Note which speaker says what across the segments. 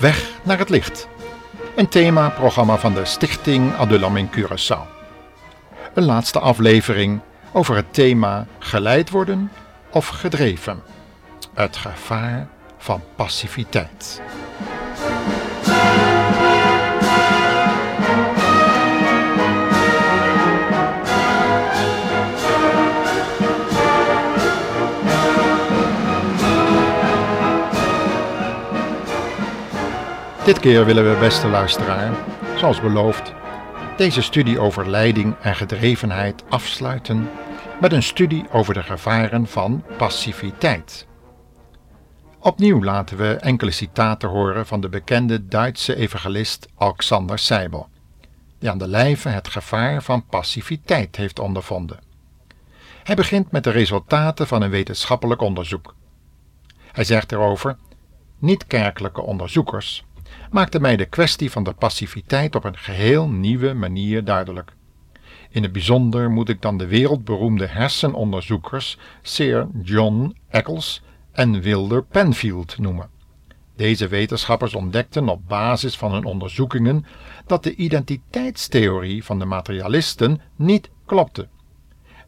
Speaker 1: Weg naar het licht. Een themaprogramma van de Stichting Adulam in Curaçao. Een laatste aflevering over het thema geleid worden of gedreven. Het gevaar van passiviteit. Dit keer willen we, beste luisteraar, zoals beloofd, deze studie over leiding en gedrevenheid afsluiten met een studie over de gevaren van passiviteit. Opnieuw laten we enkele citaten horen van de bekende Duitse evangelist Alexander Seibel, die aan de lijve het gevaar van passiviteit heeft ondervonden. Hij begint met de resultaten van een wetenschappelijk onderzoek. Hij zegt erover: niet-kerkelijke onderzoekers maakte mij de kwestie van de passiviteit op een geheel nieuwe manier duidelijk. In het bijzonder moet ik dan de wereldberoemde hersenonderzoekers Sir John Eccles en Wilder Penfield noemen. Deze wetenschappers ontdekten op basis van hun onderzoekingen dat de identiteitstheorie van de materialisten niet klopte.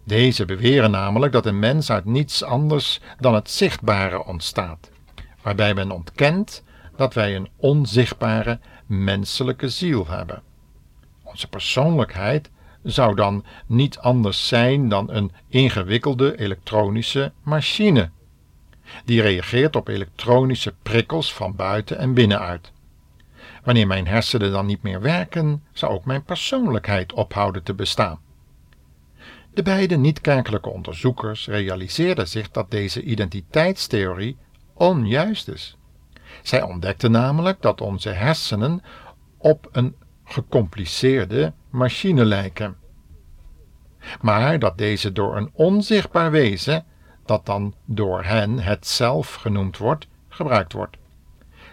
Speaker 1: Deze beweren namelijk dat een mens uit niets anders dan het zichtbare ontstaat, waarbij men ontkent dat wij een onzichtbare menselijke ziel hebben. Onze persoonlijkheid zou dan niet anders zijn dan een ingewikkelde elektronische machine, die reageert op elektronische prikkels van buiten en binnenuit. Wanneer mijn hersenen dan niet meer werken, zou ook mijn persoonlijkheid ophouden te bestaan. De beide niet-kerkelijke onderzoekers realiseerden zich dat deze identiteitstheorie onjuist is. Zij ontdekte namelijk dat onze hersenen op een gecompliceerde machine lijken. Maar dat deze door een onzichtbaar wezen, dat dan door hen het zelf genoemd wordt, gebruikt wordt.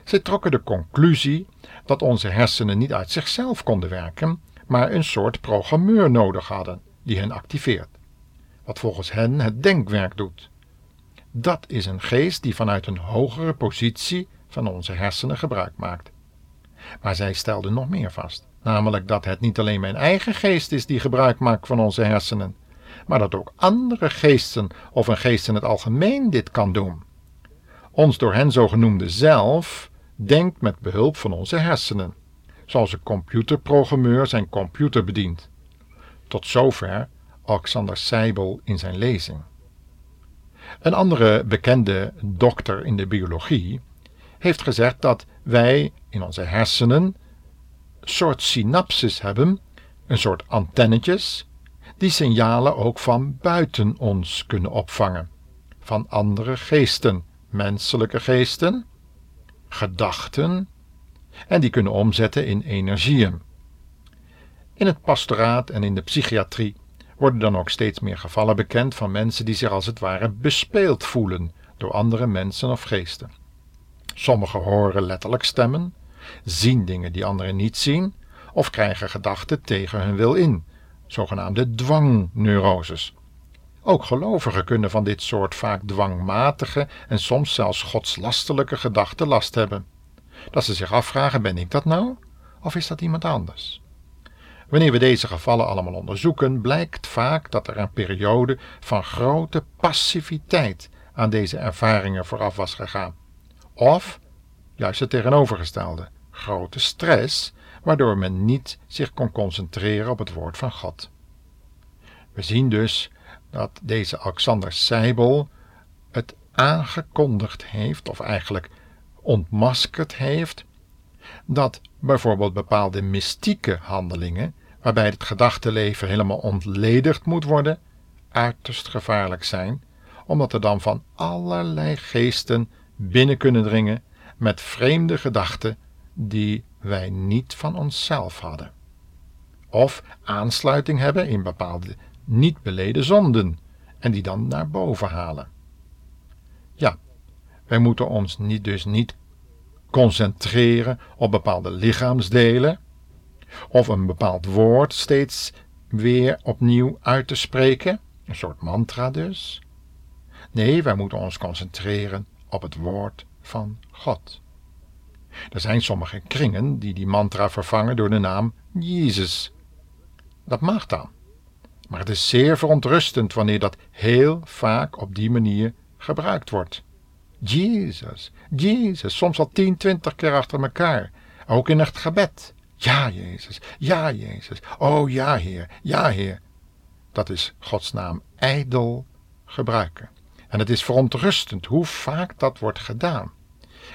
Speaker 1: Zij trokken de conclusie dat onze hersenen niet uit zichzelf konden werken, maar een soort programmeur nodig hadden die hen activeert, wat volgens hen het denkwerk doet. Dat is een geest die vanuit een hogere positie van onze hersenen gebruik maakt. Maar zij stelde nog meer vast, namelijk dat het niet alleen mijn eigen geest is die gebruik maakt van onze hersenen, maar dat ook andere geesten of een geest in het algemeen dit kan doen. Ons door hen zogenoemde zelf denkt met behulp van onze hersenen, zoals een computerprogrammeur zijn computer bedient. Tot zover Alexander Seibel in zijn lezing. Een andere bekende dokter in de biologie heeft gezegd dat wij in onze hersenen soort synapses hebben, een soort antennetjes, die signalen ook van buiten ons kunnen opvangen, van andere geesten, menselijke geesten, gedachten, en die kunnen omzetten in energieën. In het pastoraat en in de psychiatrie worden dan ook steeds meer gevallen bekend van mensen die zich als het ware bespeeld voelen door andere mensen of geesten. Sommigen horen letterlijk stemmen, zien dingen die anderen niet zien, of krijgen gedachten tegen hun wil in, zogenaamde dwangneuroses. Ook gelovigen kunnen van dit soort vaak dwangmatige en soms zelfs godslastelijke gedachten last hebben. Dat ze zich afvragen: ben ik dat nou? Of is dat iemand anders? Wanneer we deze gevallen allemaal onderzoeken, blijkt vaak dat er een periode van grote passiviteit aan deze ervaringen vooraf was gegaan. Of, juist het tegenovergestelde, grote stress, waardoor men niet zich kon concentreren op het woord van God. We zien dus dat deze Alexander Seibel het aangekondigd heeft, of eigenlijk ontmaskerd heeft, dat bijvoorbeeld bepaalde mystieke handelingen, waarbij het gedachtenleven helemaal ontledigd moet worden, uiterst gevaarlijk zijn, omdat er dan van allerlei geesten binnen kunnen dringen met vreemde gedachten die wij niet van onszelf hadden. Of aansluiting hebben in bepaalde niet beleden zonden en die dan naar boven halen. Ja, wij moeten ons niet, dus niet concentreren op bepaalde lichaamsdelen of een bepaald woord steeds weer opnieuw uit te spreken, een soort mantra dus. Nee, wij moeten ons concentreren op het woord van God. Er zijn sommige kringen die die mantra vervangen door de naam Jezus. Dat mag dan. Maar het is zeer verontrustend wanneer dat heel vaak op die manier gebruikt wordt. Jezus, Jezus, soms al tien, twintig keer achter elkaar. Ook in het gebed. Ja, Jezus, ja, Jezus. Oh ja, Heer, ja, Heer. Dat is Gods naam ijdel gebruiken. En het is verontrustend hoe vaak dat wordt gedaan.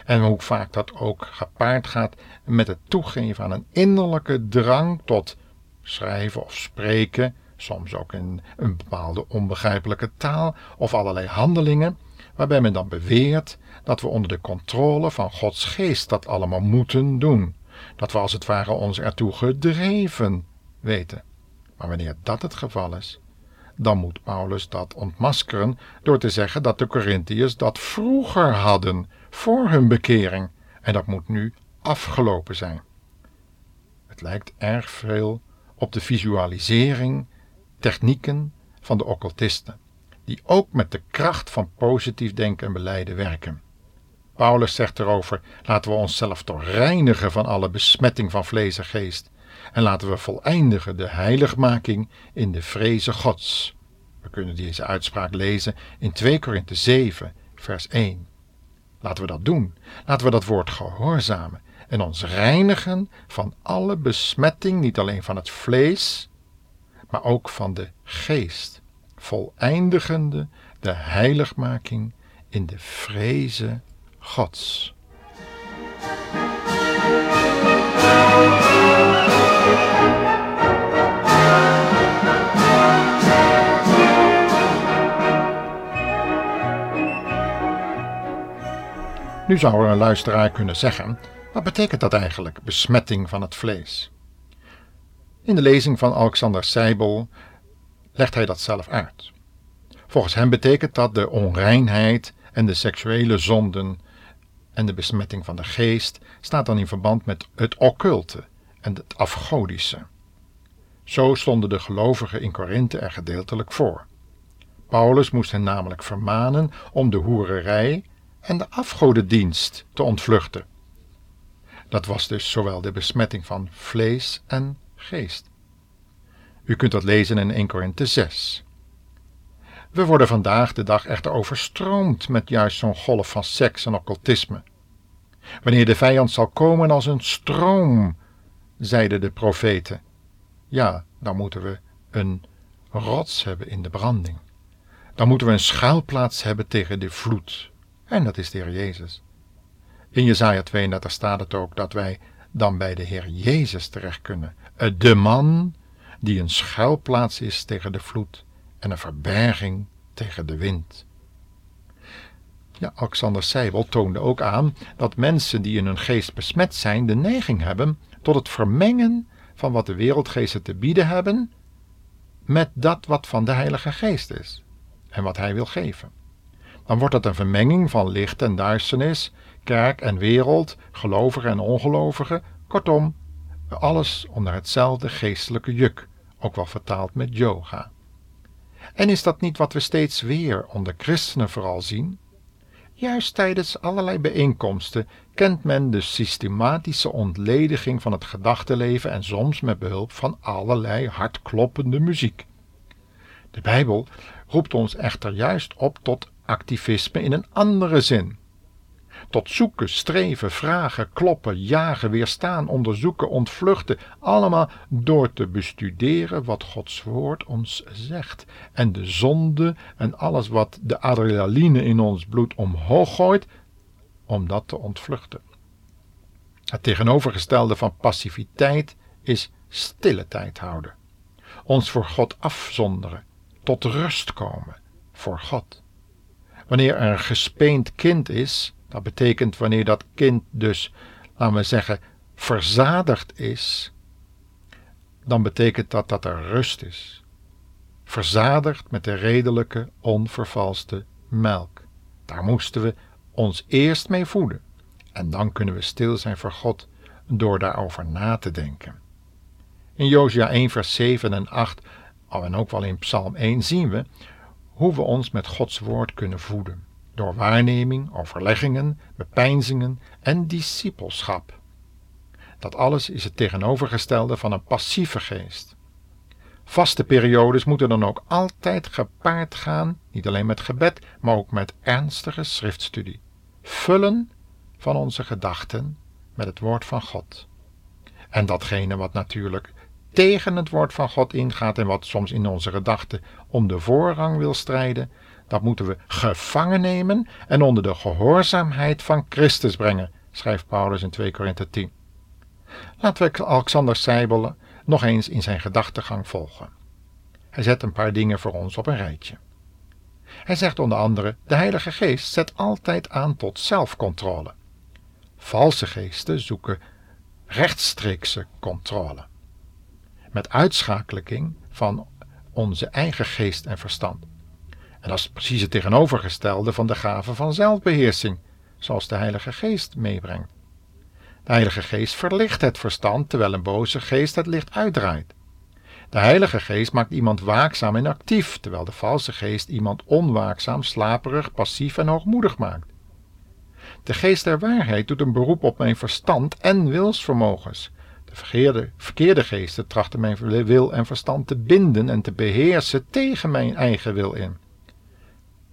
Speaker 1: En hoe vaak dat ook gepaard gaat met het toegeven aan een innerlijke drang tot schrijven of spreken, soms ook in een bepaalde onbegrijpelijke taal of allerlei handelingen, waarbij men dan beweert dat we onder de controle van Gods geest dat allemaal moeten doen. Dat we als het ware ons ertoe gedreven weten. Maar wanneer dat het geval is, dan moet Paulus dat ontmaskeren door te zeggen dat de Corinthiërs dat vroeger hadden, voor hun bekering, en dat moet nu afgelopen zijn. Het lijkt erg veel op de visualisering, technieken van de occultisten, die ook met de kracht van positief denken en beleiden werken. Paulus zegt erover: laten we onszelf toch reinigen van alle besmetting van vlees en geest. En laten we voleindigen de heiligmaking in de vreze Gods. We kunnen deze uitspraak lezen in 2 Korinthe 7, vers 1. Laten we dat doen. Laten we dat woord gehoorzamen en ons reinigen van alle besmetting, niet alleen van het vlees, maar ook van de geest, voleindigende de heiligmaking in de vreze Gods. Nu zou er een luisteraar kunnen zeggen: wat betekent dat eigenlijk, besmetting van het vlees? In de lezing van Alexander Seibel legt hij dat zelf uit. Volgens hem betekent dat de onreinheid en de seksuele zonden en de besmetting van de geest staat dan in verband met het occulte en het afgodische. Zo stonden de gelovigen in Korinthe er gedeeltelijk voor. Paulus moest hen namelijk vermanen om de hoererij en de afgodendienst te ontvluchten. Dat was dus zowel de besmetting van vlees en geest. U kunt dat lezen in 1 Korinthe 6. We worden vandaag de dag echter overstroomd met juist zo'n golf van seks en occultisme. Wanneer de vijand zal komen als een stroom, zeiden de profeten, ja, dan moeten we een rots hebben in de branding. Dan moeten we een schuilplaats hebben tegen de vloed. En dat is de Heer Jezus. In Jesaja 32 staat het ook dat wij dan bij de Heer Jezus terecht kunnen. De man die een schuilplaats is tegen de vloed en een verberging tegen de wind. Ja, Alexander Seibel toonde ook aan dat mensen die in hun geest besmet zijn de neiging hebben tot het vermengen van wat de wereldgeesten te bieden hebben met dat wat van de Heilige Geest is en wat Hij wil geven. Dan wordt dat een vermenging van licht en duisternis, kerk en wereld, gelovigen en ongelovigen, kortom, alles onder hetzelfde geestelijke juk, ook wel vertaald met yoga. En is dat niet wat we steeds weer onder christenen vooral zien? Juist tijdens allerlei bijeenkomsten kent men de systematische ontlediging van het gedachtenleven en soms met behulp van allerlei hardkloppende muziek. De Bijbel roept ons echter juist op tot activisme in een andere zin tot zoeken, streven, vragen, kloppen, jagen, weerstaan, onderzoeken, ontvluchten, allemaal door te bestuderen wat Gods woord ons zegt. En de zonde en alles wat de adrenaline in ons bloed omhoog gooit, om dat te ontvluchten. Het tegenovergestelde van passiviteit is stille tijd houden. Ons voor God afzonderen, tot rust komen voor God. Wanneer er een gespeend kind is, dat betekent wanneer dat kind dus, laten we zeggen, verzadigd is, dan betekent dat dat er rust is. Verzadigd met de redelijke, onvervalste melk. Daar moesten we ons eerst mee voeden. En dan kunnen we stil zijn voor God door daarover na te denken. In Josia 1, vers 7 en 8, en ook wel in Psalm 1, zien we hoe we ons met Gods woord kunnen voeden door waarneming, overleggingen, bepeinzingen en discipelschap. Dat alles is het tegenovergestelde van een passieve geest. Vaste periodes moeten dan ook altijd gepaard gaan, niet alleen met gebed, maar ook met ernstige schriftstudie. Vullen van onze gedachten met het woord van God. En datgene wat natuurlijk tegen het woord van God ingaat en wat soms in onze gedachten om de voorrang wil strijden, dat moeten we gevangen nemen en onder de gehoorzaamheid van Christus brengen, schrijft Paulus in 2 Korinthe 10. Laten we Alexander Seibel nog eens in zijn gedachtegang volgen. Hij zet een paar dingen voor ons op een rijtje. Hij zegt onder andere: De Heilige Geest zet altijd aan tot zelfcontrole. Valse geesten zoeken rechtstreekse controle. Met uitschakeling van onze eigen geest en verstand. En dat is precies het tegenovergestelde van de gave van zelfbeheersing, zoals de Heilige Geest meebrengt. De Heilige Geest verlicht het verstand, terwijl een boze geest het licht uitdraait. De Heilige Geest maakt iemand waakzaam en actief, terwijl de valse geest iemand onwaakzaam, slaperig, passief en hoogmoedig maakt. De geest der waarheid doet een beroep op mijn verstand en wilsvermogens. De verkeerde, verkeerde geesten trachten mijn wil en verstand te binden en te beheersen tegen mijn eigen wil in.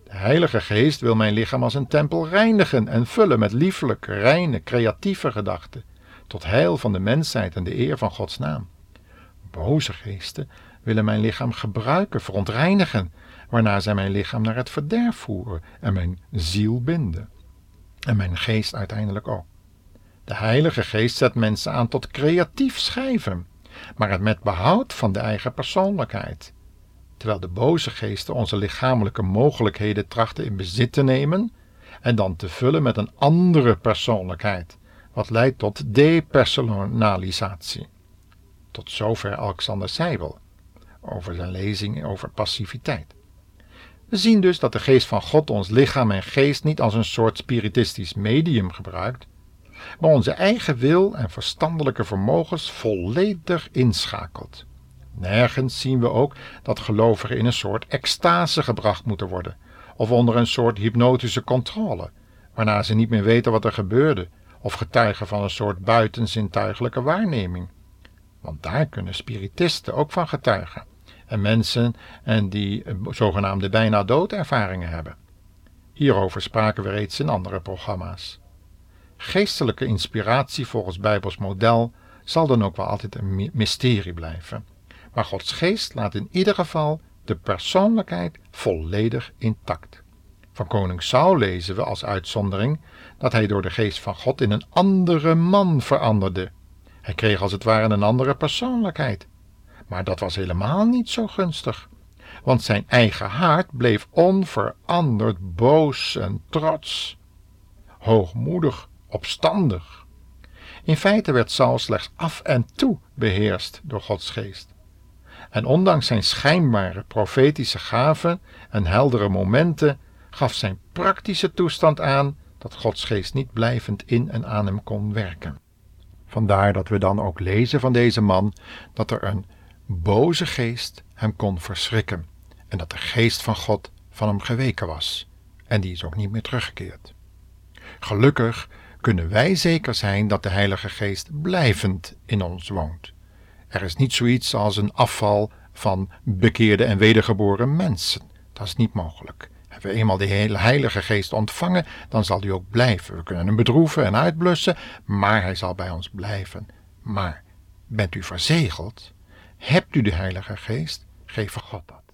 Speaker 1: De Heilige Geest wil mijn lichaam als een tempel reinigen en vullen met liefelijke, reine, creatieve gedachten, tot heil van de mensheid en de eer van Gods naam. Boze geesten willen mijn lichaam gebruiken, verontreinigen, waarna zij mijn lichaam naar het verderf voeren en mijn ziel binden. En mijn geest uiteindelijk ook. De Heilige Geest zet mensen aan tot creatief schrijven, maar het met behoud van de eigen persoonlijkheid terwijl de boze geesten onze lichamelijke mogelijkheden trachten in bezit te nemen en dan te vullen met een andere persoonlijkheid, wat leidt tot depersonalisatie. Tot zover Alexander Seibel over zijn lezing over passiviteit. We zien dus dat de geest van God ons lichaam en geest niet als een soort spiritistisch medium gebruikt, maar onze eigen wil en verstandelijke vermogens volledig inschakelt. Nergens zien we ook dat gelovigen in een soort extase gebracht moeten worden, of onder een soort hypnotische controle, waarna ze niet meer weten wat er gebeurde, of getuigen van een soort buitenzintuigelijke waarneming. Want daar kunnen spiritisten ook van getuigen, en mensen en die zogenaamde bijna doodervaringen hebben. Hierover spraken we reeds in andere programma's. Geestelijke inspiratie volgens Bijbels model zal dan ook wel altijd een mysterie blijven maar Gods geest laat in ieder geval de persoonlijkheid volledig intact. Van koning Saul lezen we als uitzondering dat hij door de geest van God in een andere man veranderde. Hij kreeg als het ware een andere persoonlijkheid. Maar dat was helemaal niet zo gunstig, want zijn eigen hart bleef onveranderd boos en trots, hoogmoedig, opstandig. In feite werd Saul slechts af en toe beheerst door Gods geest. En ondanks zijn schijnbare profetische gaven en heldere momenten gaf zijn praktische toestand aan dat Gods geest niet blijvend in en aan hem kon werken. Vandaar dat we dan ook lezen van deze man dat er een boze geest hem kon verschrikken en dat de geest van God van hem geweken was en die is ook niet meer teruggekeerd. Gelukkig kunnen wij zeker zijn dat de Heilige Geest blijvend in ons woont. Er is niet zoiets als een afval van bekeerde en wedergeboren mensen. Dat is niet mogelijk. Hebben we eenmaal de Heilige Geest ontvangen, dan zal die ook blijven. We kunnen hem bedroeven en uitblussen, maar hij zal bij ons blijven. Maar bent u verzegeld? Hebt u de Heilige Geest? Geef God dat.